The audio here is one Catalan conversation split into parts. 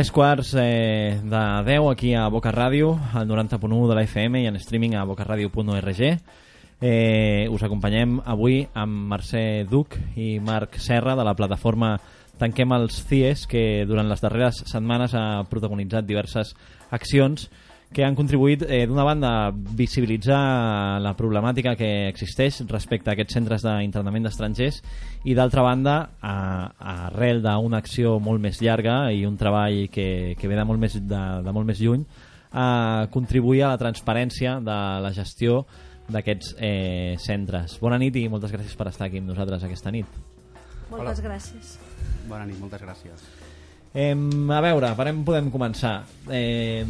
Tres quarts eh, de 10 aquí a Boca Ràdio, al 90.1 de la FM i en streaming a bocaradio.org. Eh, us acompanyem avui amb Mercè Duc i Marc Serra de la plataforma Tanquem els CIES, que durant les darreres setmanes ha protagonitzat diverses accions que han contribuït, eh, d'una banda, a visibilitzar la problemàtica que existeix respecte a aquests centres d'internament d'estrangers i, d'altra banda, a, a arrel d'una acció molt més llarga i un treball que, que ve de molt, més, de, de molt més lluny, a contribuir a la transparència de la gestió d'aquests eh, centres. Bona nit i moltes gràcies per estar aquí amb nosaltres aquesta nit. Moltes Hola. gràcies. Bona nit, moltes gràcies. Eh, a veure, per on podem començar? Eh,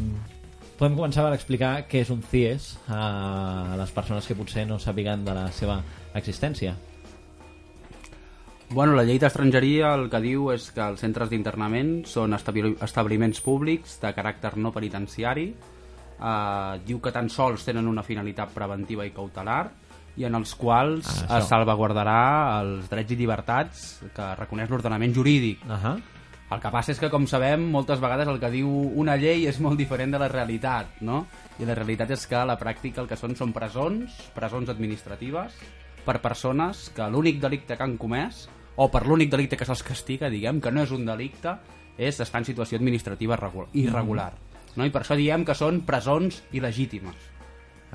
podem començar per explicar què és un CIES a les persones que potser no sàpiguen de la seva existència. Bueno, la llei d'estrangeria el que diu és que els centres d'internament són establiments públics de caràcter no penitenciari, eh, diu que tan sols tenen una finalitat preventiva i cautelar i en els quals ah, es salvaguardarà els drets i llibertats que reconeix l'ordenament jurídic. Uh -huh el que passa és que, com sabem, moltes vegades el que diu una llei és molt diferent de la realitat, no? I la realitat és que a la pràctica el que són són presons, presons administratives, per persones que l'únic delicte que han comès, o per l'únic delicte que se'ls castiga, diguem, que no és un delicte, és estar en situació administrativa irregular. No? I per això diem que són presons il·legítimes.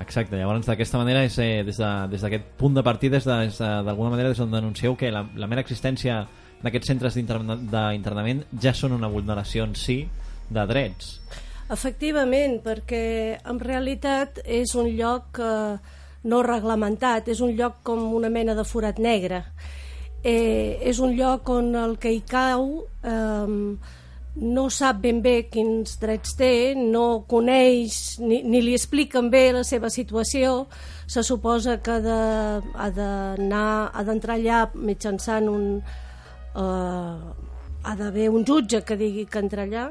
Exacte, llavors d'aquesta manera és eh, des d'aquest de, des punt de partida d'alguna manera des d'on denuncieu que la, la mera existència d'aquests centres d'internament ja són una vulneració en si de drets. Efectivament, perquè en realitat és un lloc eh, no reglamentat, és un lloc com una mena de forat negre. Eh, és un lloc on el que hi cau eh, no sap ben bé quins drets té, no coneix ni, ni li expliquen bé la seva situació, se suposa que ha d'entrar allà mitjançant un, eh, ha d'haver un jutge que digui que entra allà,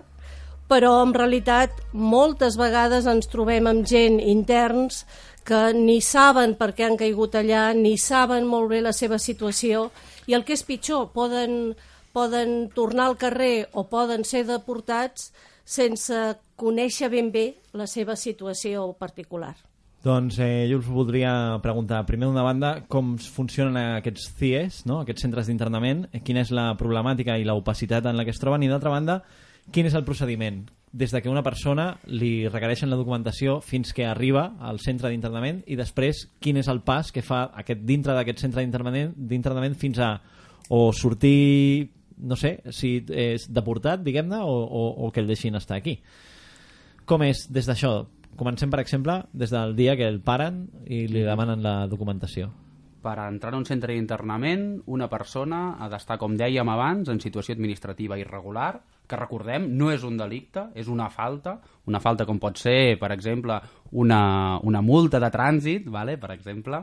però en realitat moltes vegades ens trobem amb gent interns que ni saben per què han caigut allà, ni saben molt bé la seva situació, i el que és pitjor, poden, poden tornar al carrer o poden ser deportats sense conèixer ben bé la seva situació particular. Doncs eh, jo us voldria preguntar, primer d'una banda, com funcionen aquests CIEs, no? aquests centres d'internament, eh, quina és la problemàtica i l'opacitat en la que es troben, i d'altra banda, quin és el procediment? Des de que una persona li requereixen la documentació fins que arriba al centre d'internament i després quin és el pas que fa aquest dintre d'aquest centre d'internament fins a o sortir, no sé, si és deportat, diguem-ne, o, o, o que el deixin estar aquí. Com és des d'això? Comencem, per exemple, des del dia que el paren i li demanen la documentació. Per entrar en un centre d'internament, una persona ha d'estar, com dèiem abans, en situació administrativa irregular, que recordem, no és un delicte, és una falta, una falta com pot ser, per exemple, una, una multa de trànsit, vale? per exemple,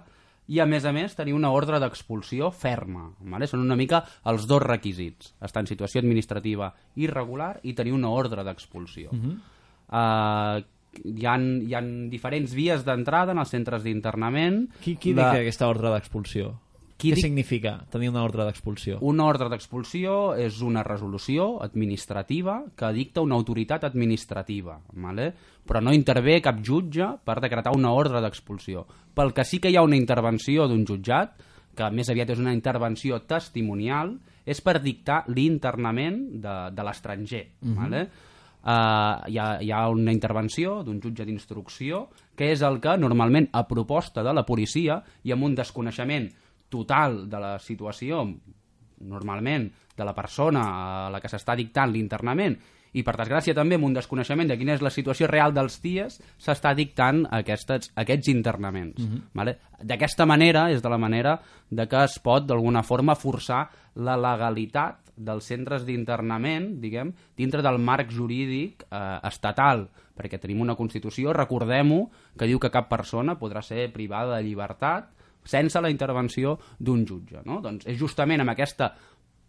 i a més a més tenir una ordre d'expulsió ferma. Vale? Són una mica els dos requisits. Estar en situació administrativa irregular i tenir una ordre d'expulsió. Uh -huh. uh, hi ha, hi ha diferents vies d'entrada en els centres d'internament. Qui, qui la... dic aquesta ordre d'expulsió? Qui Què dic... significa tenir una ordre d'expulsió? Una ordre d'expulsió és una resolució administrativa que dicta una autoritat administrativa, vale? però no intervé cap jutge per decretar una ordre d'expulsió. Pel que sí que hi ha una intervenció d'un jutjat, que més aviat és una intervenció testimonial, és per dictar l'internament de, de l'estranger. Uh mhm. -huh. vale? Eh, hi, ha, hi ha una intervenció d'un jutge d'instrucció que és el que normalment a proposta de la policia i amb un desconeixement total de la situació normalment de la persona a la que s'està dictant l'internament i per desgràcia també amb un desconeixement de quina és la situació real dels dies s'està dictant aquestes, aquests internaments. Uh mhm. -huh. vale? D'aquesta manera és de la manera de que es pot d'alguna forma forçar la legalitat dels centres d'internament, diguem, dintre del marc jurídic eh, estatal, perquè tenim una Constitució, recordem-ho, que diu que cap persona podrà ser privada de llibertat sense la intervenció d'un jutge. No? Doncs és justament amb aquesta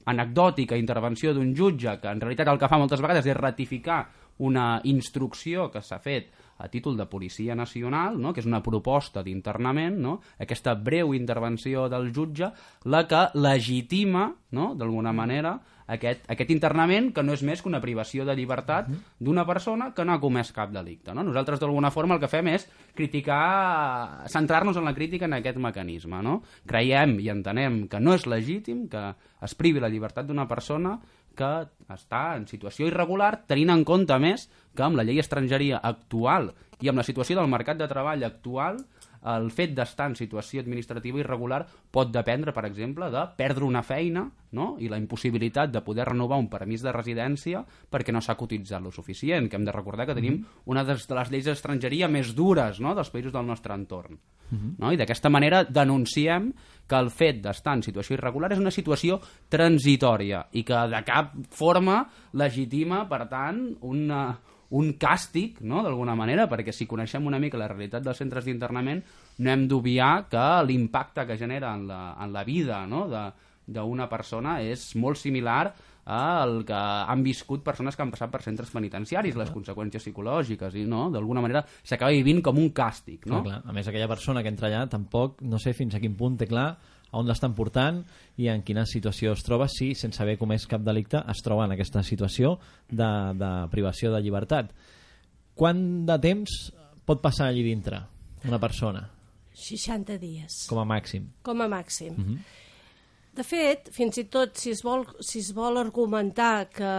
anecdòtica intervenció d'un jutge que en realitat el que fa moltes vegades és ratificar una instrucció que s'ha fet a títol de Policia Nacional, no? que és una proposta d'internament, no? aquesta breu intervenció del jutge, la que legitima, no? d'alguna manera, aquest, aquest internament que no és més que una privació de llibertat d'una persona que no ha comès cap delicte. No? Nosaltres, d'alguna forma, el que fem és criticar, centrar-nos en la crítica en aquest mecanisme. No? Creiem i entenem que no és legítim que es privi la llibertat d'una persona que està en situació irregular, tenint en compte més que amb la llei estrangeria actual i amb la situació del mercat de treball actual el fet d'estar en situació administrativa irregular pot dependre, per exemple, de perdre una feina no? i la impossibilitat de poder renovar un permís de residència perquè no s'ha cotitzat lo suficient, que hem de recordar que tenim una de les lleis d'estrangeria més dures no? dels països del nostre entorn. No? I d'aquesta manera denunciem que el fet d'estar en situació irregular és una situació transitòria i que de cap forma legitima, per tant, una, un càstig, no?, d'alguna manera, perquè si coneixem una mica la realitat dels centres d'internament, no hem d'obviar que l'impacte que genera en la, en la vida no? de d'una persona és molt similar al que han viscut persones que han passat per centres penitenciaris, les conseqüències psicològiques, i no, d'alguna manera s'acaba vivint com un càstig, no? Clar, clar. A més, aquella persona que entra allà tampoc no sé fins a quin punt té clar on l'estan portant i en quina situació es troba si, sense haver comès cap delicte, es troba en aquesta situació de, de privació de llibertat. Quant de temps pot passar allí dintre una persona, 60 dies, com a màxim? com a màxim. De fet, fins i tot si es vol, si es vol argumentar que,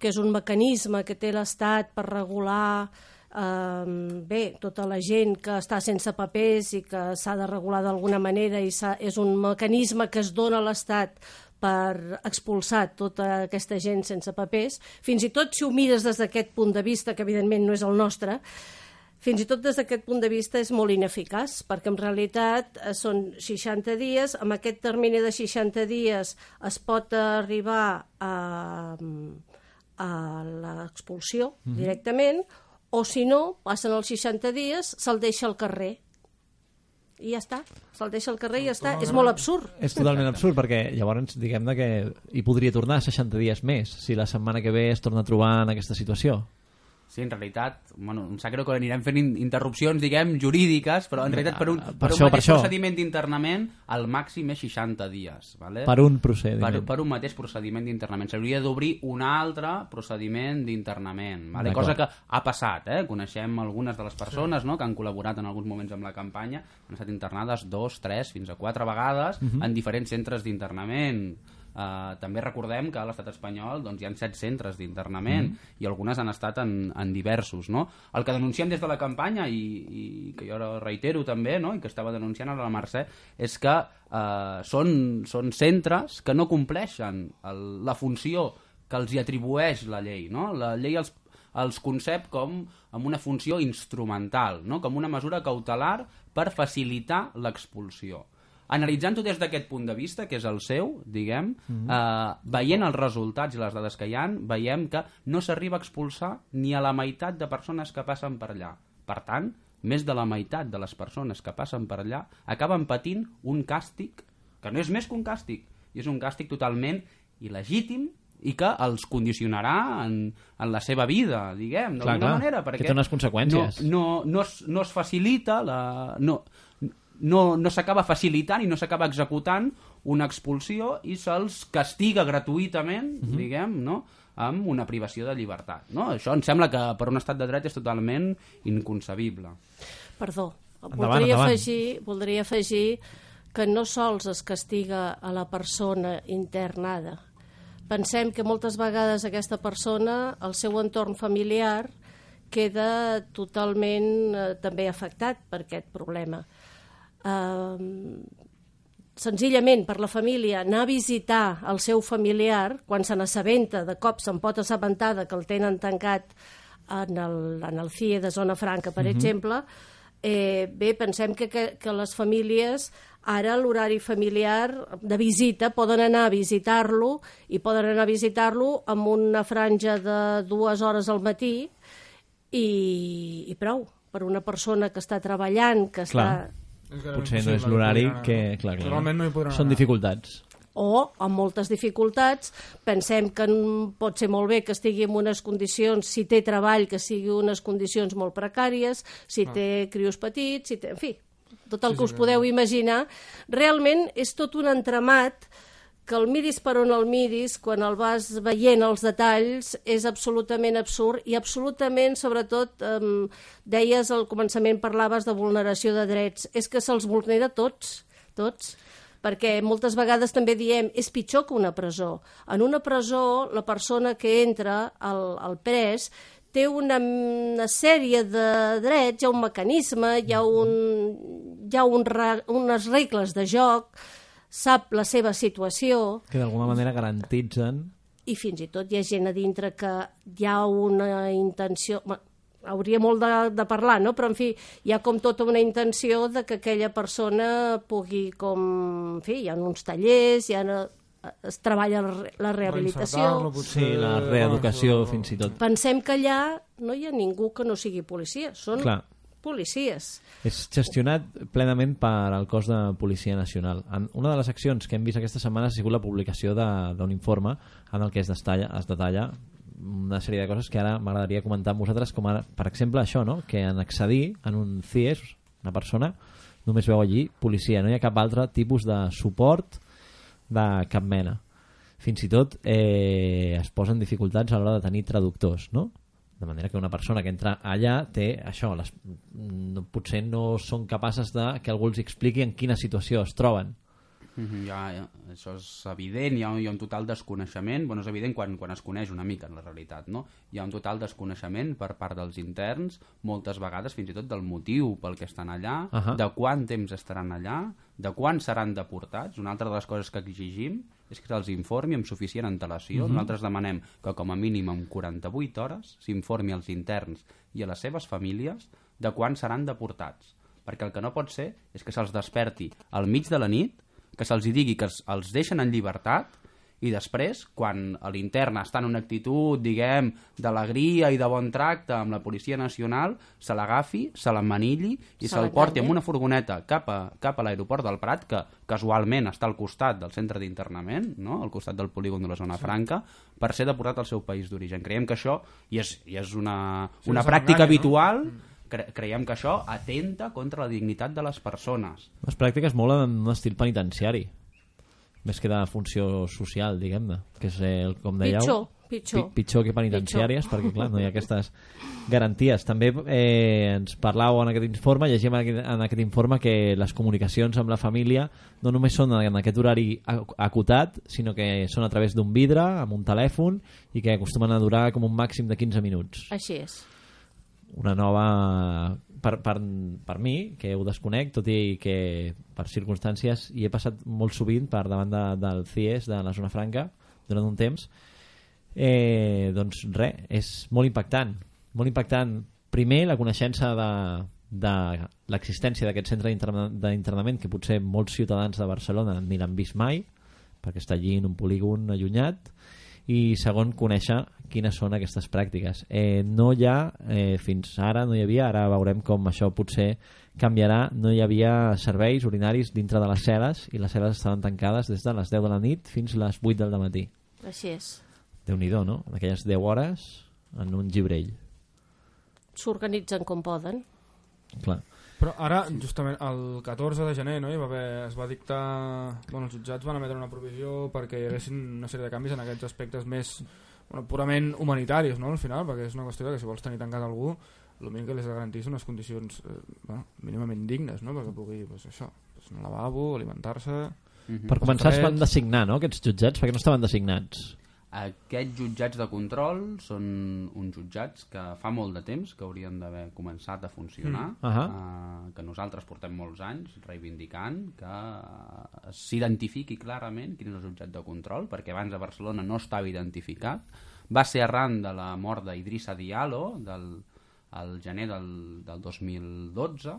que és un mecanisme que té l'Estat per regular bé, tota la gent que està sense papers i que s'ha de regular d'alguna manera i és un mecanisme que es dona a l'Estat per expulsar tota aquesta gent sense papers, fins i tot si ho mires des d'aquest punt de vista, que evidentment no és el nostre, fins i tot des d'aquest punt de vista és molt ineficaç, perquè en realitat eh, són 60 dies, amb aquest termini de 60 dies es pot arribar a, a l'expulsió directament, o si no, passen els 60 dies, se'l deixa al carrer. I ja està, se'l deixa al carrer i ja està. És molt absurd. És totalment absurd, perquè llavors diguem que hi podria tornar 60 dies més si la setmana que ve es torna a trobar en aquesta situació. Sí, en realitat, bueno, em sap greu que anirem fent in- interrupcions, diguem, jurídiques, però en realitat per un, Per per un això, per mateix això. procediment d'internament el màxim és 60 dies. Vale? Per un per, procediment. per un mateix procediment d'internament. S'hauria d'obrir un altre procediment d'internament, vale? Cosa que ha passat. Eh? Coneixem algunes de les persones no? que han col·laborat en alguns moments amb la campanya, han estat internades dos, tres, fins a quatre vegades en diferents centres d'internament. Uh, també recordem que a l'estat espanyol doncs, hi ha set centres d'internament i algunes han estat en, en diversos. No? El que denunciem des de la campanya i, i que jo ara reitero també no? i que estava denunciant ara la Mercè és que uh, són, són centres que no compleixen el, la funció que els hi atribueix la llei. No? La llei els, els concep com amb una funció instrumental, no? com una mesura cautelar per facilitar l'expulsió. Analitzant-ho des d'aquest punt de vista, que és el seu, diguem, eh, veient els resultats i les dades que hi han, veiem que no s'arriba a expulsar ni a la meitat de persones que passen per allà. Per tant, més de la meitat de les persones que passen per allà acaben patint un càstig que no és més que un càstig, i és un càstig totalment il·legítim i que els condicionarà en, en la seva vida, diguem, d'alguna manera. que Perquè té unes conseqüències. No, no, no, es, no es facilita la... No, no, no s'acaba facilitant i no s'acaba executant una expulsió i se'ls castiga gratuïtament, Mhm. diguem, no?, amb una privació de llibertat. No? Això em sembla que per un estat de dret és totalment inconcebible. Perdó, Endavant, voldria, endavant. Afegir, voldria afegir que no sols es castiga a la persona internada. Pensem que moltes vegades aquesta persona, el seu entorn familiar, queda totalment eh, també afectat per aquest problema. Eh, senzillament per la família anar a visitar el seu familiar quan se n'assabenta, de cop se'n pot assabentar que el tenen tancat en el, en el CIE de Zona Franca, per exemple, eh, bé, pensem que, que, que les famílies ara l'horari familiar de visita poden anar a visitar-lo i poden anar a visitar-lo amb una franja de dues hores al matí i, i prou per una persona que està treballant, que Clar. està Potser no és l'horari no que... Clar, clar. Realment no hi podran Són anar. dificultats. o amb moltes dificultats. Pensem que pot ser molt bé que estigui en unes condicions, si té treball, que sigui unes condicions molt precàries, si té crios petits, si té... En fi, tot el que us podeu imaginar. Realment és tot un entramat que el miris per on el miris, quan el vas veient els detalls, és absolutament absurd i absolutament, sobretot, eh, deies al començament, parlaves de vulneració de drets, és que se'ls vulnera tots, tots, perquè moltes vegades també diem és pitjor que una presó. En una presó, la persona que entra al, al pres té una, una sèrie de drets, hi ha un mecanisme, hi ha, un, hi ha un, unes regles de joc, sap la seva situació Que d'alguna manera garantitzen... i fins i tot hi ha gent a dintre que hi ha una intenció... Bé, hauria molt de, de parlar, no? però en fi, hi ha com tota una intenció de que aquella persona pugui com... En fi, hi ha uns tallers, hi ha, es treballa la re- la rehabilitació... Potser, Sí, la bueno, reeducació, fins i tot. Pensem que allà no hi ha ningú que no sigui policia, són Clar. Policies. És gestionat plenament per al cos de Policia Nacional. En una de les accions que hem vist aquesta setmana ha sigut la publicació d'un informe en el que es detalla, es detalla una sèrie de coses que ara m'agradaria comentar amb vosaltres, com ara, per exemple, això, no? que en accedir en un CIES, una persona, només veu allí policia, no hi ha cap altre tipus de suport de cap mena. Fins i tot eh, es posen dificultats a l'hora de tenir traductors, no? De manera que una persona que entra allà té això, les, no, potser no són capaces de que algú els expliqui en quina situació es troben. Mhm, Ja, ja, això és evident, hi ha, hi ha un total desconeixement, bueno, és evident quan, quan es coneix una mica en la realitat, no? Hi ha un total desconeixement per part dels interns, moltes vegades fins i tot del motiu pel que estan allà, Ahà. de quant temps estaran allà, de quan seran deportats. Una altra de les coses que exigim és que se'ls informi amb suficient antelació. Nosaltres demanem que com a mínim en 48 hores s'informi als interns i a les seves famílies de quan seran deportats. Perquè el que no pot ser és que se'ls desperti al mig de la nit que se'ls digui que els deixen en llibertat i després, quan l'intern està en una actitud, diguem, d'alegria i de bon tracte amb la Policia Nacional, se l'agafi, se l'emmanilli i Se se'l porti l'enganya. amb una furgoneta cap a, cap a l'aeroport del Prat, que casualment està al costat del centre d'internament, no? al costat del polígon de la zona franca, per ser deportat al seu país d'origen. Creiem que això, i és, i és una, Sí, una se pràctica l'enganya, no? habitual, cre creiem que això atenta contra la dignitat de les persones. Les pràctiques molt en un estil penitenciari, més que de funció social, diguem-ne, que és, el, com dèieu... Pitjor, pitjor. Pi- pitjor que penitenciàries, perquè clar, no hi ha aquestes garanties. També eh, ens parlàveu en aquest informe, llegim en aquest, en aquest informe que les comunicacions amb la família no només són en aquest horari ac- acotat, sinó que són a través d'un vidre, amb un telèfon, i que acostumen a durar com un màxim de 15 minuts. Així és. Una nova... Per, per, per mi, que ho desconec, tot i que per circumstàncies hi he passat molt sovint per davant de, del CIES de la zona franca durant un temps, eh, doncs res, és molt impactant. Molt impactant, primer, la coneixença de, de l'existència d'aquest centre d'interna- d'internament que potser molts ciutadans de Barcelona ni l'han vist mai, perquè està allí en un polígon allunyat, i segon, conèixer quines són aquestes pràctiques. Eh, no hi ha, eh, fins ara no hi havia, ara veurem com això potser canviarà, no hi havia serveis urinaris dintre de les cel·les i les cel·les estaven tancades des de les 10 de la nit fins les 8 del matí. Així és. déu nhi no? En aquelles 10 hores en un llibrell. S'organitzen com poden. Clar. Però ara, justament, el 14 de gener, no, hi va haver, es va dictar... Bueno, els jutjats van emetre una provisió perquè hi haguessin una sèrie de canvis en aquests aspectes més bueno, purament humanitaris, no?, al final, perquè és una qüestió de que si vols tenir tancat algú, el mínim que li garantir són unes condicions eh, bueno, mínimament dignes, no?, perquè pugui, pues, això, pues, un lavabo, alimentar-se... Mhm. Per començar es van designar, no?, aquests jutjats, perquè no estaven designats. Aquests jutjats de control són uns jutjats que fa molt de temps que haurien d'haver començat a funcionar, Mm. Ahà. eh, que nosaltres portem molts anys reivindicant que eh, s'identifiqui clarament quin és el jutjat de control, perquè abans a Barcelona no estava identificat. Va ser arran de la mort d'Idrissa Diallo, del, al gener del, del 2012,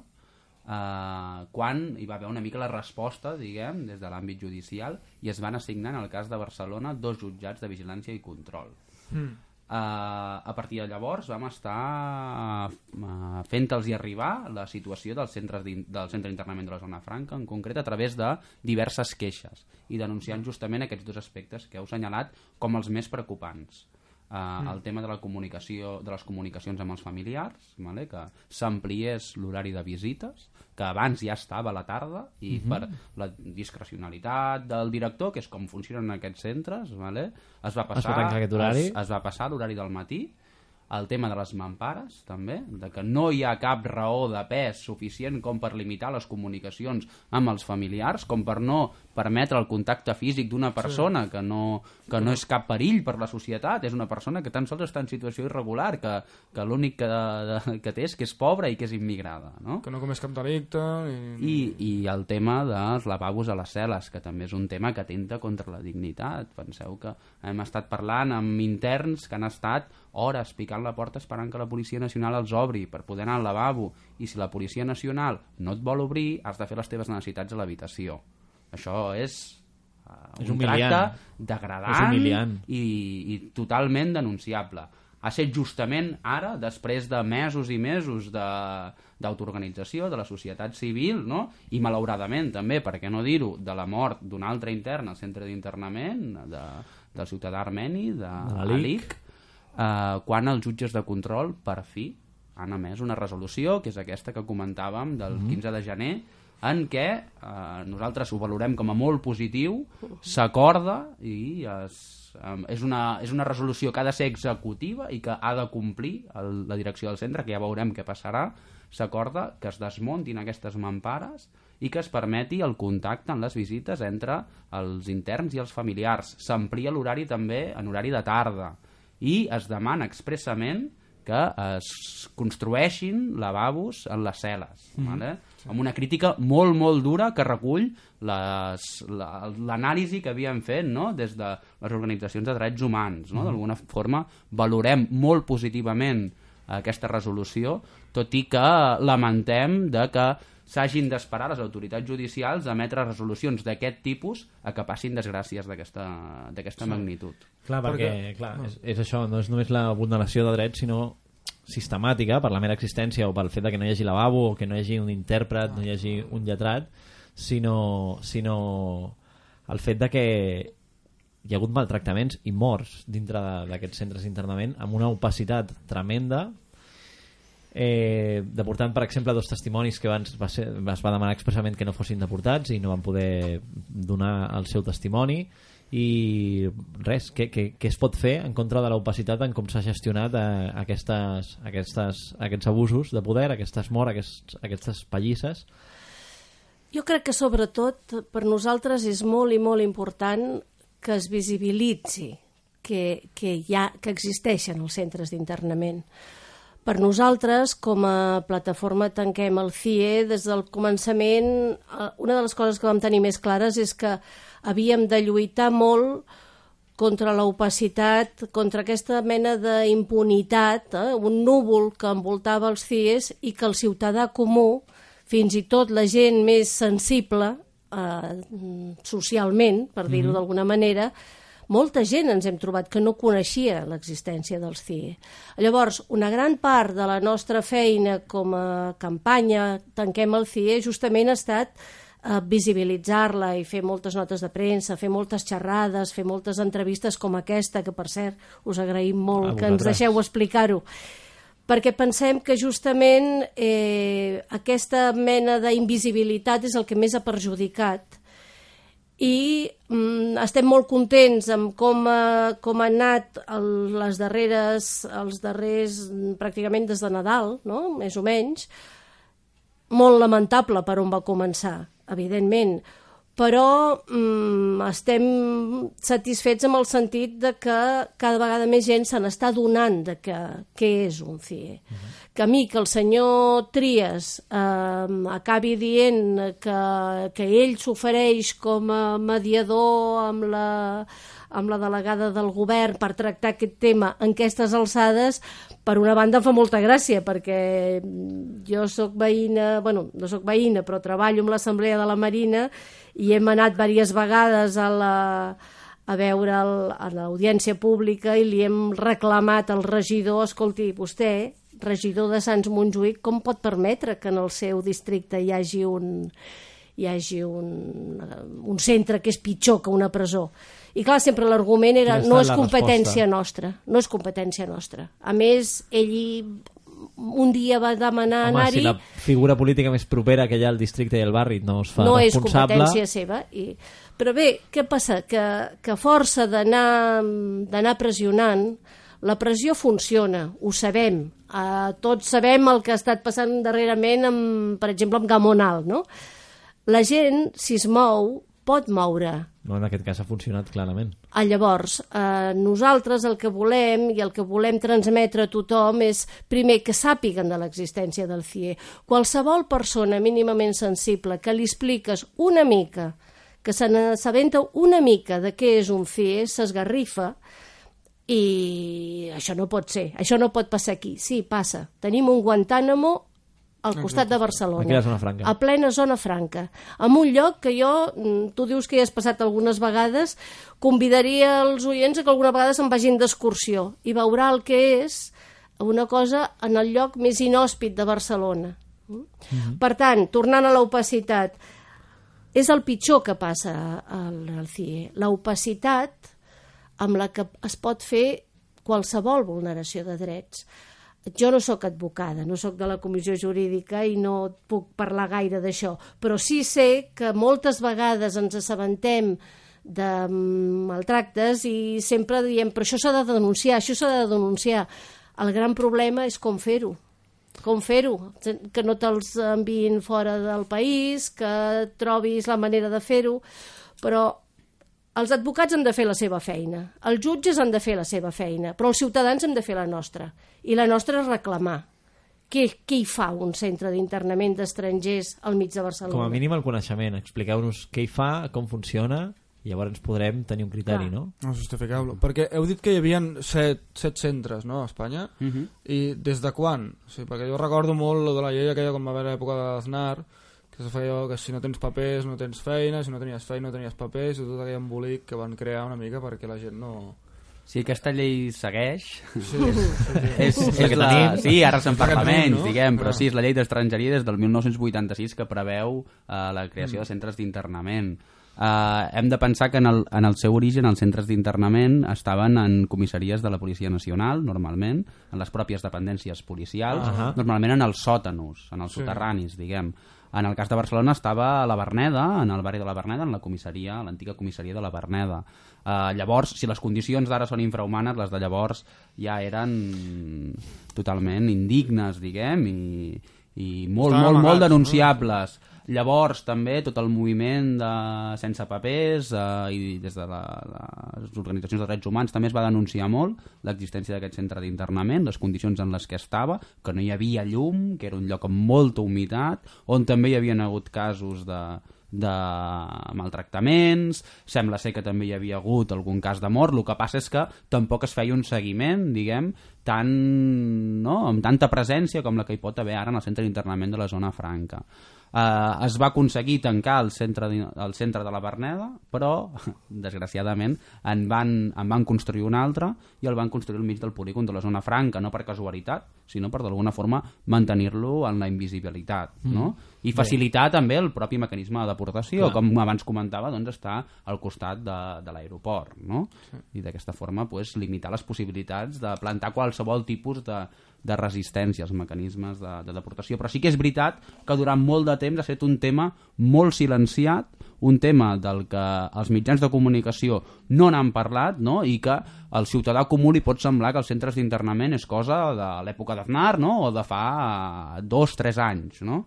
eh, quan hi va haver una mica la resposta, diguem, des de l'àmbit judicial i es van assignar, en el cas de Barcelona, dos jutjats de vigilància i control. Mm. Uh, a partir de llavors vam estar uh, fent-los arribar la situació dels centres del centre d'internament de la zona franca, en concret a través de diverses queixes i denunciant justament aquests dos aspectes que heu assenyalat com els més preocupants. Uh, mm. el tema de la comunicació de les comunicacions amb els familiars vale? que s'ampliés l'horari de visites que abans ja estava a la tarda i mm -hmm. per la discrecionalitat del director, que és com funcionen aquests centres, vale? es va passar, es va. Es, es va passar l'horari del matí el tema de les mampares, també, de que no hi ha cap raó de pes suficient com per limitar les comunicacions amb els familiars, com per no permetre el contacte físic d'una persona sí. que, no, que no és cap perill per la societat, és una persona que tan sols està en situació irregular, que, que l'únic que, de, que té és que és pobra i que és immigrada. No? Que no comés cap delicte. I... I, I el tema dels lavabos a les cel·les, que també és un tema que atenta contra la dignitat. Penseu que hem estat parlant amb interns que han estat hores picant la porta esperant que la Policia Nacional els obri per poder anar al lavabo i si la Policia Nacional no et vol obrir has de fer les teves necessitats a l'habitació això és uh, és un humiliant. tracte degradant i, i totalment denunciable ha set justament ara, després de mesos i mesos d'autoorganització, de, de la societat civil, no? i malauradament també, per què no dir-ho, de la mort d'un altre intern al centre d'internament, de, del ciutadà armeni, de, de l'Alic, eh, quan els jutges de control, per fi, han emès una resolució, que és aquesta que comentàvem del 15 mhm. de gener, en què eh, nosaltres ho valorem com a molt positiu, s'acorda i es, eh, és, una, és una resolució que ha de ser executiva i que ha de complir el, la direcció del centre, que ja veurem què passarà, s'acorda que es desmontin aquestes mampares i que es permeti el contacte en les visites entre els interns i els familiars. S'amplia l'horari també en horari de tarda i es demana expressament que es construeixin lavabos en les cel·les, mm -hmm. vale? Sí. amb una crítica molt, molt dura que recull l'anàlisi la, que havien fet no? des de les organitzacions de drets humans. No? Mm -hmm. D'alguna forma valorem molt positivament aquesta resolució, tot i que lamentem de que s'hagin d'esperar les autoritats judicials a emetre resolucions d'aquest tipus a que passin desgràcies d'aquesta sí. magnitud. Clar, perquè, perquè clar, és, és això, no és només la vulneració de drets, sinó sistemàtica per la mera existència o pel fet que no hi hagi lavabo o que no hi hagi un intèrpret, no hi hagi un lletrat, sinó, sinó el fet de que hi ha hagut maltractaments i morts dintre d'aquests centres d'internament amb una opacitat tremenda. Eh, deportant per exemple dos testimonis que abans va ser, es va demanar expressament que no fossin deportats i no van poder donar el seu testimoni i res, què, què, què es pot fer en contra de l'opacitat en com s'ha gestionat eh, aquestes, aquestes, aquests abusos de poder, aquestes morts, aquests, aquestes pallisses? Jo crec que sobretot per nosaltres és molt i molt important que es visibilitzi que, que, hi ha, que existeixen els centres d'internament. Per nosaltres, com a plataforma Tanquem el CIE, des del començament, eh, una de les coses que vam tenir més clares és que havíem de lluitar molt contra l'opacitat, contra aquesta mena d'impunitat, eh? un núvol que envoltava els CIES i que el ciutadà comú, fins i tot la gent més sensible eh, socialment, per dir-ho mm -hmm. d'alguna manera, molta gent ens hem trobat que no coneixia l'existència dels CIE. Llavors, una gran part de la nostra feina com a campanya Tanquem el CIE justament ha estat eh, visibilitzar-la i fer moltes notes de premsa, fer moltes xerrades, fer moltes entrevistes com aquesta, que per cert us agraïm molt que ens deixeu explicar-ho. Perquè pensem que justament eh, aquesta mena d'invisibilitat és el que més ha perjudicat. I mm, estem molt contents amb com ha, com ha anat el, les darreres, els darrers, mm, pràcticament des de Nadal, no? més o menys, molt lamentable per on va començar evidentment, però mm, estem satisfets amb el sentit de que cada vegada més gent se n'està donant de que, què és un CIE. Uh -huh. Que a mi, que el senyor Trias eh, acabi dient que, que ell s'ofereix com a mediador amb la, amb la delegada del govern per tractar aquest tema en aquestes alçades, per una banda em fa molta gràcia, perquè jo sóc veïna, bueno, no sóc veïna, però treballo amb l'Assemblea de la Marina i hem anat diverses vegades a la, a veure el, a l'audiència pública i li hem reclamat al regidor, escolti, vostè regidor de Sants Montjuïc com pot permetre que en el seu districte hi hagi un, hi hagi un, un centre que és pitjor que una presó. I clar, sempre l'argument era no és competència resposta? nostra, no és competència nostra. A més, ell un dia va demanar anar-hi... si la figura política més propera que hi ha al districte i al barri no es fa no és responsable... competència seva. I... Però bé, què passa? Que, que força d'anar d'anar pressionant, la pressió funciona, ho sabem. Uh, tots sabem el que ha estat passant darrerament, amb, per exemple, amb Gamonal, no? La gent, si es mou, pot moure. No, en aquest cas ha funcionat clarament. Ah, llavors, eh, nosaltres el que volem i el que volem transmetre a tothom és, primer, que sàpiguen de l'existència del CIE. Qualsevol persona mínimament sensible que li expliques una mica, que se n'assabenta una mica de què és un CIE, s'esgarrifa i això no pot ser, això no pot passar aquí. Sí, passa. Tenim un Guantánamo al costat de Barcelona. Aquí a zona franca. A plena zona franca. En un lloc que jo, mm, tu dius que hi has passat algunes vegades, convidaria els oients a que alguna vegada se'n vagin d'excursió i veurà el que és una cosa en el lloc més inhòspit de Barcelona. Mm? Per tant, tornant a l'opacitat, és el pitjor que passa al CIE. L'opacitat amb la que es pot fer qualsevol vulneració de drets. Jo no sóc advocada, no sóc de la comissió jurídica i no puc parlar gaire d'això, però sí sé que moltes vegades ens assabentem de maltractes i sempre diem però això s'ha de denunciar, això s'ha de denunciar. El gran problema és com fer-ho com fer-ho, que no te'ls enviïn fora del país, que trobis la manera de fer-ho, però els advocats han de fer la seva feina, els jutges han de fer la seva feina, però els ciutadans hem de fer la nostra. I la nostra és reclamar. Què, què hi fa un centre d'internament d'estrangers al mig de Barcelona? Com a mínim el coneixement. Expliqueu-nos què hi fa, com funciona, i llavors podrem tenir un criteri, Clar. no? No, és justificable. Perquè heu dit que hi havia set, set centres, no?, a Espanya. Uh -huh. I des de quan? O sigui, perquè jo recordo molt lo de la llei aquella quan va haver l'època de l'Aznar, que se feia que si no tens papers no tens feina, si no tenies feina no tenies papers, i tot aquell embolic que van crear una mica perquè la gent no... Si aquesta llei segueix... Sí, sí, sí. és, és que la... tenim. Sí, ara se'n parla menys, no? diguem, però Ah. sí, és la llei d'estrangeria des del 1986 que preveu eh, la creació de centres d'internament. Eh, hem de pensar que en el, en el seu origen els centres d'internament estaven en comissaries de la Policia Nacional, normalment, en les pròpies dependències policials, Ahà. normalment en els sòtanos, en els Sí. soterranis, diguem. En el cas de Barcelona estava a la Verneda, en el barri de la Verneda, en la comissaria, l'antiga comissaria de la Verneda. Uh, llavors, si les condicions d'ara són infrahumanes, les de llavors ja eren totalment indignes, diguem, i, i molt, molt, molt amagats, denunciables. Llavors, també, tot el moviment de sense papers eh, i des de la, les organitzacions de drets humans també es va denunciar molt l'existència d'aquest centre d'internament, les condicions en les que estava, que no hi havia llum, que era un lloc amb molta humitat, on també hi havien hagut casos de, de maltractaments, sembla ser que també hi havia hagut algun cas de mort, el que passa és que tampoc es feia un seguiment, diguem, tan, no? amb tanta presència com la que hi pot haver ara en el centre d'internament de la zona franca. Uh, es va aconseguir tancar el centre, de, el centre de la Verneda, però, desgraciadament, en van, en van construir un altre i el van construir al mig del polígon de la zona franca, no per casualitat, sinó per d'alguna forma mantenir-lo en la invisibilitat, no? I facilitar també el propi mecanisme de deportació, Clar. com abans comentava, doncs està al costat de, de l'aeroport, no? I d'aquesta forma pues, limitar les possibilitats de plantar qualsevol tipus de, de resistència als mecanismes de, de deportació. Però sí que és veritat que durant molt de temps ha estat un tema molt silenciat, un tema del que els mitjans de comunicació no n'han parlat no? i que al ciutadà comú li pot semblar que els centres d'internament és cosa de l'època d'Aznar no? o de fa dos, tres anys. No?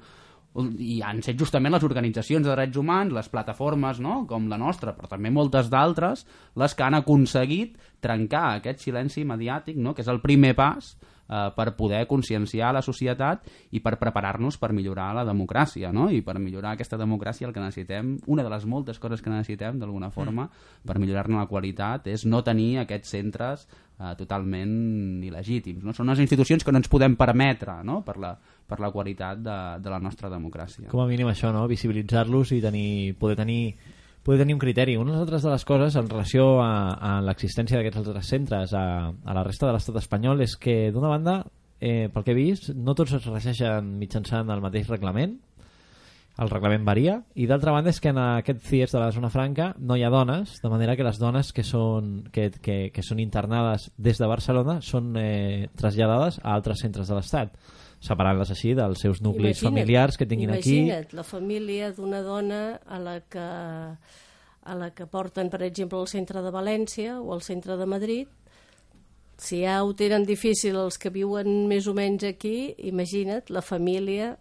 i han set justament les organitzacions de drets humans, les plataformes no? com la nostra, però també moltes d'altres, les que han aconseguit trencar aquest silenci mediàtic, no? que és el primer pas eh, per poder conscienciar la societat i per preparar-nos per millorar la democràcia, no? I per millorar aquesta democràcia el que necessitem, una de les moltes coses que necessitem d'alguna forma per millorar-ne la qualitat és no tenir aquests centres eh, totalment il·legítims, no? Són unes institucions que no ens podem permetre, no? Per la, per la qualitat de, de la nostra democràcia. Com a mínim això, no? Visibilitzar-los i tenir, poder tenir poder tenir un criteri. Una altres de les coses en relació a, a l'existència d'aquests altres centres a, a la resta de l'estat espanyol és que, d'una banda, eh, pel que he vist, no tots es regeixen mitjançant el mateix reglament, el reglament varia, i d'altra banda és que en aquest CIES de la zona franca no hi ha dones, de manera que les dones que són, que, que, que són internades des de Barcelona són eh, traslladades a altres centres de l'Estat, separant-les així dels seus nuclis Imagina't- familiars que tinguin aquí. Imagina't la família d'una dona a la que a la que porten, per exemple, al centre de València o al centre de Madrid, si ja ho tenen difícil els que viuen més o menys aquí, imagina't la família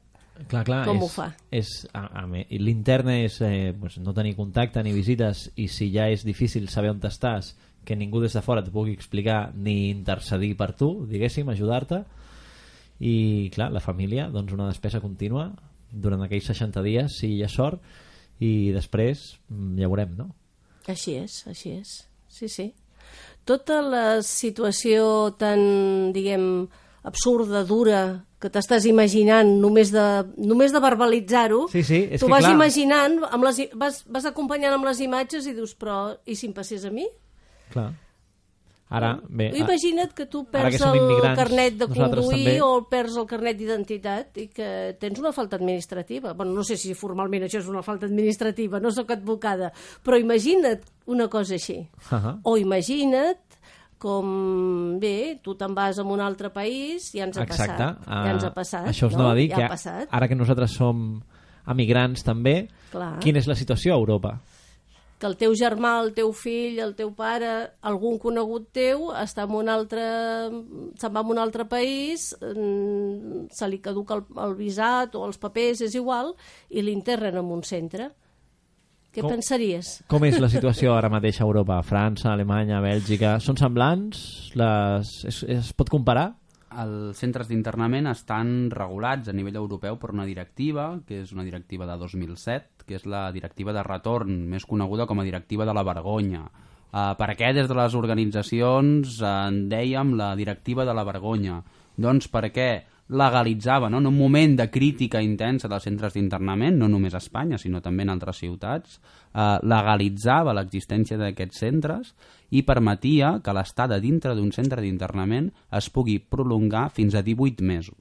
Clar, clar, Com és, ho fa? És, a, a, me- i L'intern és eh, pues, no tenir contacte ni visites i si ja és difícil saber on estàs que ningú des de fora et pugui explicar ni intercedir per tu, diguéssim, ajudar-te i clar, la família doncs una despesa contínua durant aquells 60 dies si hi ha sort i després mm, ja veurem, no? Així és, així és. Sí, sí. Tota la situació tan, diguem, absurda, dura, que t'estàs imaginant només de, només de verbalitzar-ho, Sí, sí, és tu que vas clar. imaginant, amb les, vas, vas acompanyant amb les imatges i dius, però i si em passés a mi? Clar. Ara, bé... a- Imagina't que tu que perds som el carnet de conduir també. o perds el carnet d'identitat i que tens una falta administrativa. Bueno, no sé si formalment això és una falta administrativa, no sóc advocada, però imagina't una cosa així. Ahà. O imagina't com, bé, tu te'n vas a un altre país, ja ens ha Exacte. passat. Ja ens ha Ah, passat, Això us no? anava a dir ja que ara que nosaltres som emigrants també, Clar. quina és la situació a Europa? Que el teu germà, el teu fill, el teu pare, algun conegut teu està en un altre, se'n va a un altre país, mm, se li caduca el, el visat o els papers, és igual, i l'interren en un centre. Què Com- pensaries? Com és la situació ara mateix a Europa? França, Alemanya, Bèlgica... Són semblants? Les... Es, es pot comparar? Els centres d'internament estan regulats a nivell europeu per una directiva, que és una directiva de 2007, que és la directiva de retorn, més coneguda com a directiva de la vergonya. Uh, per què des de les organitzacions en dèiem la directiva de la vergonya? Doncs perquè legalitzava, no? en un moment de crítica intensa dels centres d'internament, no només a Espanya, sinó també en altres ciutats, eh, legalitzava l'existència d'aquests centres i permetia que l'estada dintre d'un centre d'internament es pugui prolongar fins a 18 mesos.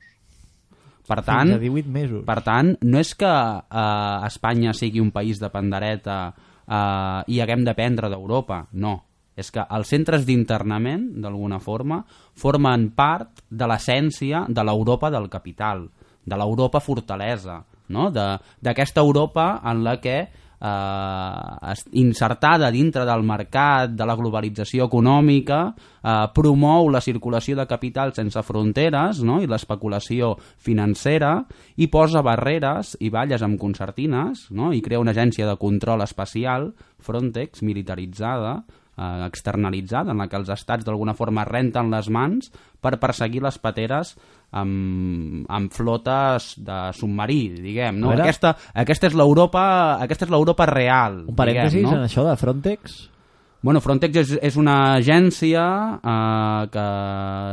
Per tant, Fins a 18 mesos. per tant, no és que eh, Espanya sigui un país de pandereta eh, i haguem d'aprendre d'Europa, no. És que els centres d'internament, d'alguna forma, formen part de l'essència de l'Europa del capital, de l'Europa fortalesa, no? D'aquesta Europa en la que eh, insertada dintre del mercat de la globalització econòmica eh, promou la circulació de capital sense fronteres no? i l'especulació financera i posa barreres i balles amb concertines no? i crea una agència de control espacial Frontex militaritzada eh, externalitzada en la que els estats d'alguna forma renten les mans per perseguir les pateres amb, amb flotes de submarí, diguem, no? Aquesta, aquesta és l'Europa aquesta és l'Europa real, Un parèntesis diguem, no? en això de Frontex? Bueno, Frontex és, és una agència eh, que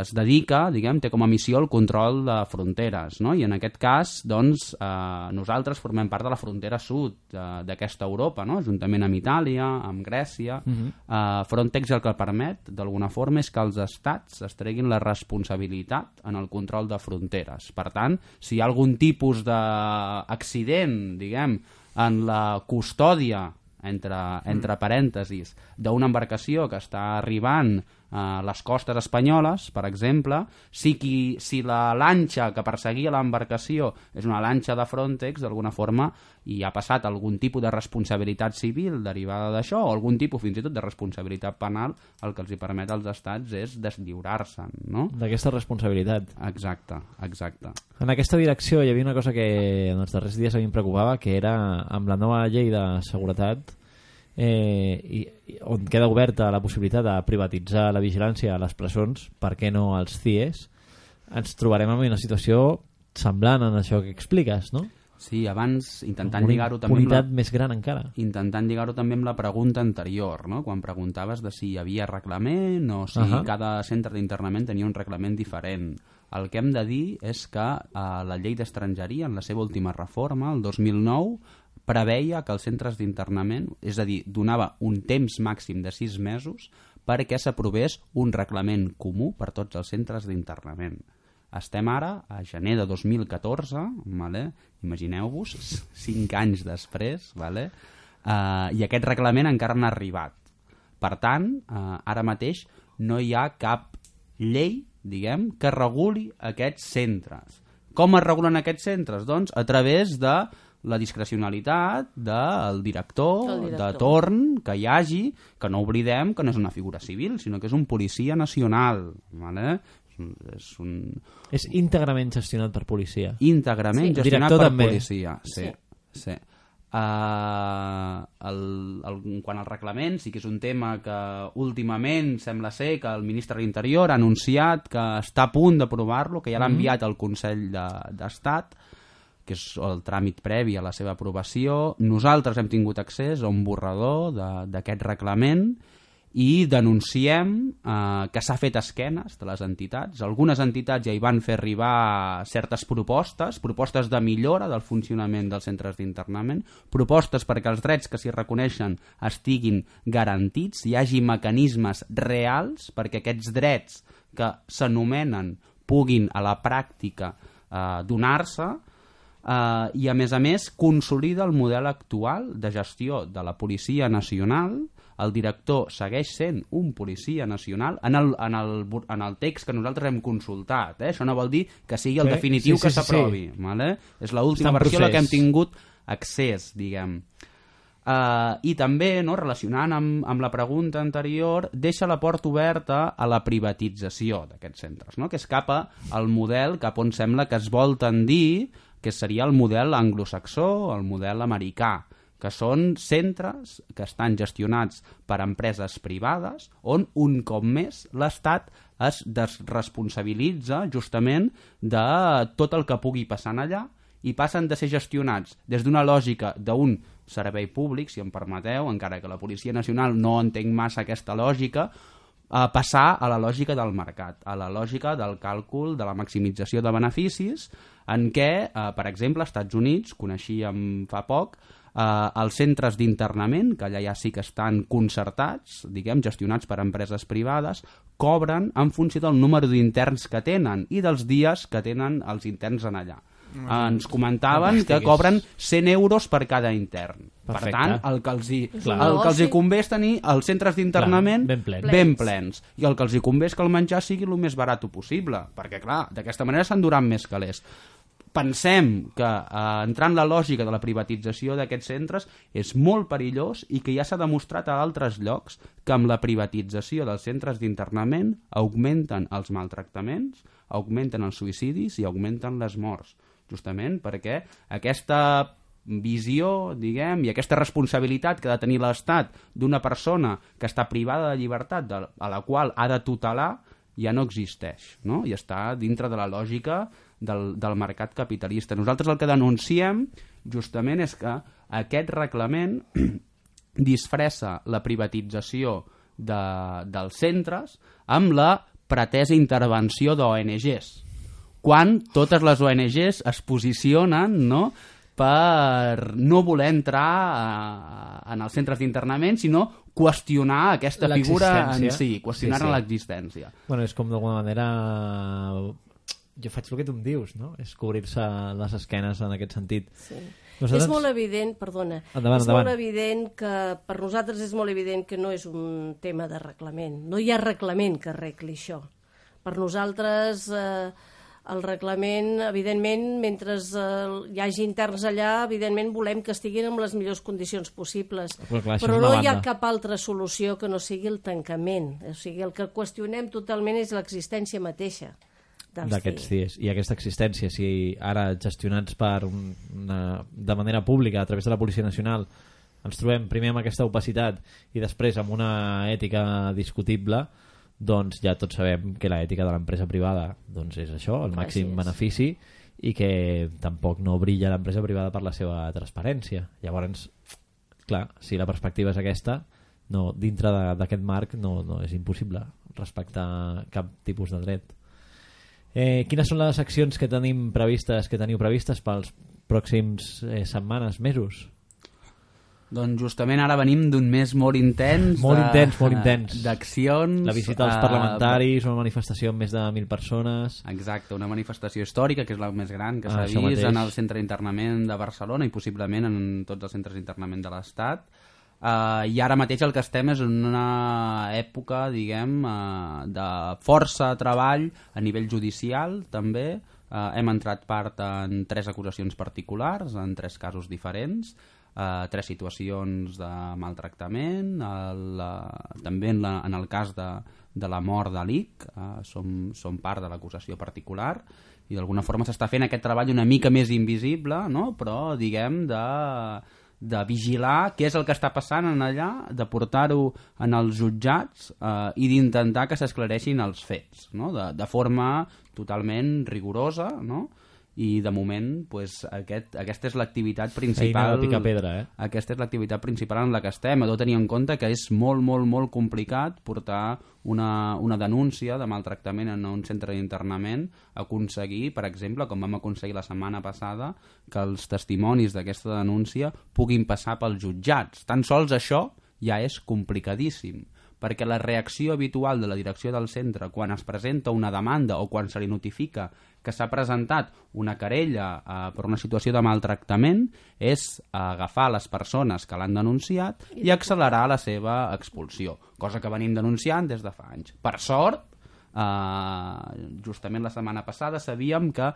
es dedica, diguem, té com a missió el control de fronteres, no? I en aquest cas, doncs, eh, nosaltres formem part de la frontera sud eh, d'aquesta Europa, no? Juntament amb Itàlia, amb Grècia. eh, Frontex el que permet, d'alguna forma, és que els estats es treguin la responsabilitat en el control de fronteres. Per tant, si hi ha algun tipus d'accident, diguem, en la custòdia entre, entre parèntesis, d'una embarcació que està arribant a les costes espanyoles, per exemple, si, qui, si la lanxa que perseguia l'embarcació és una lanxa de Frontex, d'alguna forma hi ha passat algun tipus de responsabilitat civil derivada d'això, o algun tipus fins i tot de responsabilitat penal, el que els hi permet als estats és deslliurar-se'n, no? D'aquesta responsabilitat. Exacte, exacte. En aquesta direcció hi havia una cosa que en els darrers dies a mi em preocupava, que era amb la nova llei de seguretat eh, i, i on queda oberta la possibilitat de privatitzar la vigilància a les presons, per què no als CIES, ens trobarem en una situació semblant en això que expliques, no? Sí, abans, intentant lligar-ho també amb la, més gran encara. intentant lligar-ho també amb la pregunta anterior, no? quan preguntaves de si hi havia reglament o si Ahà. cada centre d'internament tenia un reglament diferent. El que hem de dir és que eh, la llei d'estrangeria, en la seva última reforma, el 2009, preveia que els centres d'internament, és a dir, donava un temps màxim de sis mesos perquè s'aprovés un reglament comú per tots els centres d'internament. Estem ara a gener de 2014, vale? imagineu-vos, 5 anys després, vale? uh, i aquest reglament encara no ha arribat. Per tant, uh, ara mateix no hi ha cap llei, diguem, que reguli aquests centres. Com es regulen aquests centres? Doncs a través de la discrecionalitat del director, Del director. de torn que hi hagi, que no oblidem que no és una figura civil, sinó que és un policia nacional. Vale? És un- És un És íntegrament gestionat per policia. íntegrament Sí. gestionat Director per també. policia. Sí, Sí. sí. Uh, el, el, en quant al reglament, sí que és un tema que últimament sembla ser que el ministre de l'Interior ha anunciat que està a punt d'aprovar-lo, que ja l'ha enviat al Consell de- d'Estat, que és el tràmit previ a la seva aprovació. Nosaltres hem tingut accés a un borrador d'aquest reglament i denunciem eh, que s'ha fet esquenes de les entitats. Algunes entitats ja hi van fer arribar certes propostes, propostes de millora del funcionament dels centres d'internament, propostes perquè els drets que s'hi reconeixen estiguin garantits, hi hagi mecanismes reals perquè aquests drets que s'anomenen puguin a la pràctica eh, donar-se eh, i a més a més consolida el model actual de gestió de la Policia Nacional el director segueix sent un policia nacional en el, en el, en el text que nosaltres hem consultat. Eh? Això no vol dir que sigui el Sí, definitiu sí, que sí, sí, s'aprovi. Vale? És l'última versió a la que hem tingut accés, diguem. Uh, I també, no, relacionant amb, amb la pregunta anterior, deixa la porta oberta a la privatització d'aquests centres, no? que escapa al model cap on sembla que es vol tendir, que seria el model anglosaxó, el model americà, que són centres que estan gestionats per empreses privades on un cop més l'Estat es desresponsabilitza justament de tot el que pugui passar allà i passen de ser gestionats des d'una lògica d'un servei públic, si em permeteu, encara que la Policia Nacional no entenc massa aquesta lògica, a passar a la lògica del mercat, a la lògica del càlcul de la maximització de beneficis, en què, eh, per exemple, als Estats Units, coneixíem fa poc, eh, els centres d'internament, que allà ja sí que estan concertats, diguem, gestionats per empreses privades, cobren en funció del número d'interns que tenen i dels dies que tenen els interns en allà. Ens comentaven que cobren 100 euros per cada intern. Per Perfecte. tant, el que els hi, Clar. el que els hi convé és tenir els centres d'internament ben plens. ben plens. I el que els hi convé és que el menjar sigui el més barat possible, perquè, clar, d'aquesta manera s'enduran més calés. Pensem que eh, entrar en la lògica de la privatització d'aquests centres és molt perillós i que ja s'ha demostrat a altres llocs que amb la privatització dels centres d'internament augmenten els maltractaments, augmenten els suïcidis i augmenten les morts justament perquè aquesta visió, diguem, i aquesta responsabilitat que ha de tenir l'Estat d'una persona que està privada de llibertat, de, a la qual ha de tutelar, ja no existeix, no? i està dintre de la lògica del, del mercat capitalista. Nosaltres el que denunciem justament és que aquest reglament disfressa la privatització de, dels centres amb la pretesa intervenció d'ONGs quan totes les ONGs es posicionen no, per no voler entrar a, en els centres d'internament, sinó qüestionar aquesta figura en si, qüestionar-ne Sí, sí. l'existència. Bueno, és com d'alguna manera... Jo faig el que tu em dius, no? És cobrir-se les esquenes en aquest sentit. Sí. Nosaltres- És molt evident, perdona, Endavant, és endavant. molt evident que per nosaltres és molt evident que no és un tema de reglament. No hi ha reglament que arregli això. Per nosaltres eh, el reglament, evidentment, mentre eh, hi hagi interns allà, evidentment volem que estiguin en les millors condicions possibles. Però clar, Però no hi ha cap altra solució que no sigui el tancament. O sigui, el que qüestionem totalment és l'existència mateixa d'aquests dies i aquesta existència, si ara gestionats per un, una, de manera pública a través de la Policia Nacional ens trobem primer amb aquesta opacitat i després amb una ètica discutible doncs ja tots sabem que l'ètica de l'empresa privada doncs és això, el màxim benefici i que tampoc no brilla l'empresa privada per la seva transparència. Llavors, clar, si la perspectiva és aquesta no, dintre d'aquest marc no, no és impossible respectar cap tipus de dret. Eh, quines són les accions que tenim previstes, que teniu previstes pels pròxims eh, setmanes, mesos? Doncs justament ara venim d'un mes molt intens. Molt de- intens, molt intens. D'accions. La visita als eh, parlamentaris, una manifestació amb més de 1.000 persones... Exacte, una manifestació històrica, que és la més gran que Ah, s'ha vist mateix. en el centre d'internament de Barcelona i possiblement en tots els centres d'internament de l'Estat. Uh, I ara mateix el que estem és en una època, diguem, uh, de força treball a nivell judicial, també. Uh, hem entrat part en tres acusacions particulars, en tres casos diferents, uh, tres situacions de maltractament, el, uh, també en, la, en el cas de, de la mort de l'IC, uh, som, som part de l'acusació particular, i d'alguna forma s'està fent aquest treball una mica més invisible, no? però diguem de, de vigilar què és el que està passant en allà, de portar-ho en els jutjats eh, i d'intentar que s'esclareixin els fets, no? de, de forma totalment rigorosa, no? I de moment pues, aquest, aquesta és l'activitat principal de picar pedra, eh? aquesta és l'activitat principal en la que estem, a tot tenir en compte que és molt, molt, molt complicat portar una, una denúncia de maltractament en un centre d'internament, aconseguir, per exemple, com vam aconseguir la setmana passada, que els testimonis d'aquesta denúncia puguin passar pels jutjats. Tan sols això ja és complicadíssim perquè la reacció habitual de la direcció del centre quan es presenta una demanda o quan se li notifica que s'ha presentat una querella eh, per una situació de maltractament és agafar les persones que l'han denunciat i accelerar la seva expulsió, cosa que venim denunciant des de fa anys. Per sort, eh, justament la setmana passada sabíem que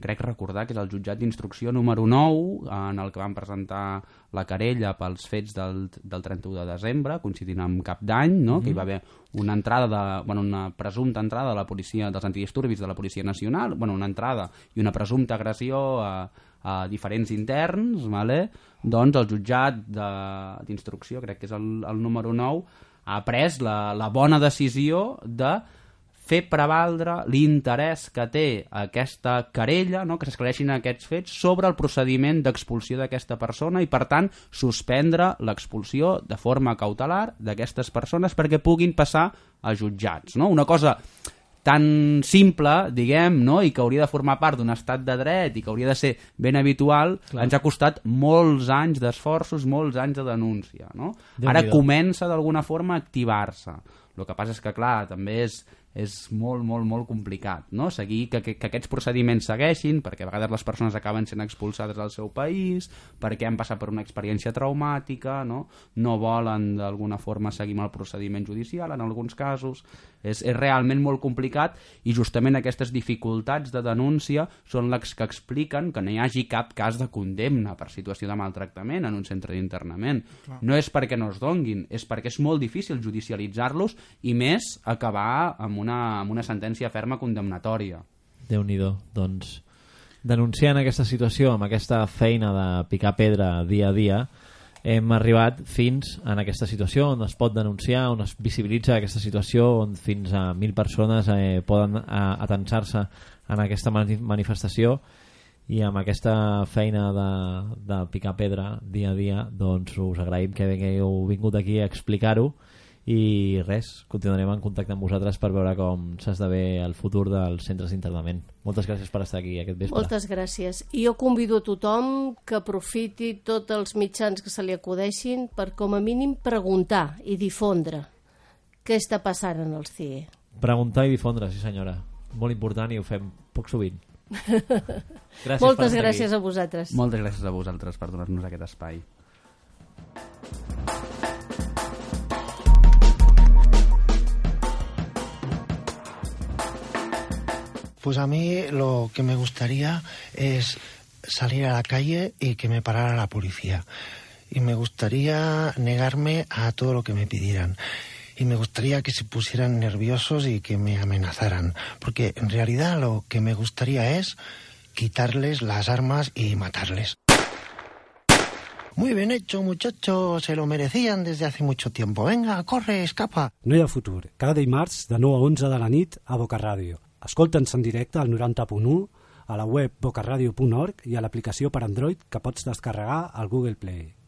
crec recordar que és el jutjat d'instrucció número 9 en el que van presentar la querella pels fets del, del 31 de desembre, coincidint amb cap d'any, no? que hi va haver una entrada de, bueno, una presumpta entrada de la policia dels antidisturbis de la Policia Nacional, bueno, una entrada i una presumpta agressió a, a diferents interns, vale? doncs el jutjat de- d'instrucció, crec que és el, el número 9, ha pres la, la bona decisió de fer prevaldre l'interès que té aquesta querella, no? que s'esclareixin aquests fets, sobre el procediment d'expulsió d'aquesta persona i, per tant, suspendre l'expulsió de forma cautelar d'aquestes persones perquè puguin passar a jutjats. No? Una cosa tan simple, diguem, no? i que hauria de formar part d'un estat de dret i que hauria de ser ben habitual, Clar. ens ha costat molts anys d'esforços, molts anys de denúncia. No? Ara comença d'alguna forma a activar-se. El que passa és que, clar, també és, és molt, molt, molt complicat, no? Seguir que, que, que aquests procediments segueixin, perquè a vegades les persones acaben sent expulsades del seu país, perquè han passat per una experiència traumàtica, no? No volen d'alguna forma seguir amb el procediment judicial, en alguns casos. És, és realment molt complicat i justament aquestes dificultats de denúncia són les que expliquen que no hi hagi cap cas de condemna per situació de maltractament en un centre d'internament. No és perquè no es donguin, és perquè és molt difícil judicialitzar-los i més acabar amb una, amb una sentència ferma condemnatòria. déu nhi doncs denunciant aquesta situació amb aquesta feina de picar pedra dia a dia hem arribat fins en aquesta situació on es pot denunciar, on es visibilitza aquesta situació, on fins a mil persones eh, poden eh, atensar-se en aquesta mani- manifestació i amb aquesta feina de, de picar pedra dia a dia doncs us agraïm que hagueu vingut aquí a explicar-ho i res, continuarem en contacte amb vosaltres per veure com s'esdevé el futur dels centres d'internament. Moltes gràcies per estar aquí aquest vespre. Moltes gràcies. I jo convido a tothom que aprofiti tots els mitjans que se li acudeixin per, com a mínim, preguntar i difondre què està passant en el CIE. Preguntar i difondre, sí senyora. Molt important i ho fem poc sovint. Gràcies per Moltes gràcies aquí. a vosaltres. Moltes gràcies a vosaltres per donar-nos aquest espai. Pues a mí lo que me gustaría es salir a la calle y que me parara la policía. Y me gustaría negarme a todo lo que me pidieran. Y me gustaría que se pusieran nerviosos y que me amenazaran. Porque en realidad lo que me gustaría es quitarles las armas y matarles. Muy bien hecho, muchachos. Se lo merecían desde hace mucho tiempo. Venga, corre, escapa. No hi ha futur. Cada dimarts de 9 a 11 de la nit a Boca Ràdio. Escolta'ns en directe al 90.1, a la web bocaradio.org i a l'aplicació per Android que pots descarregar al Google Play.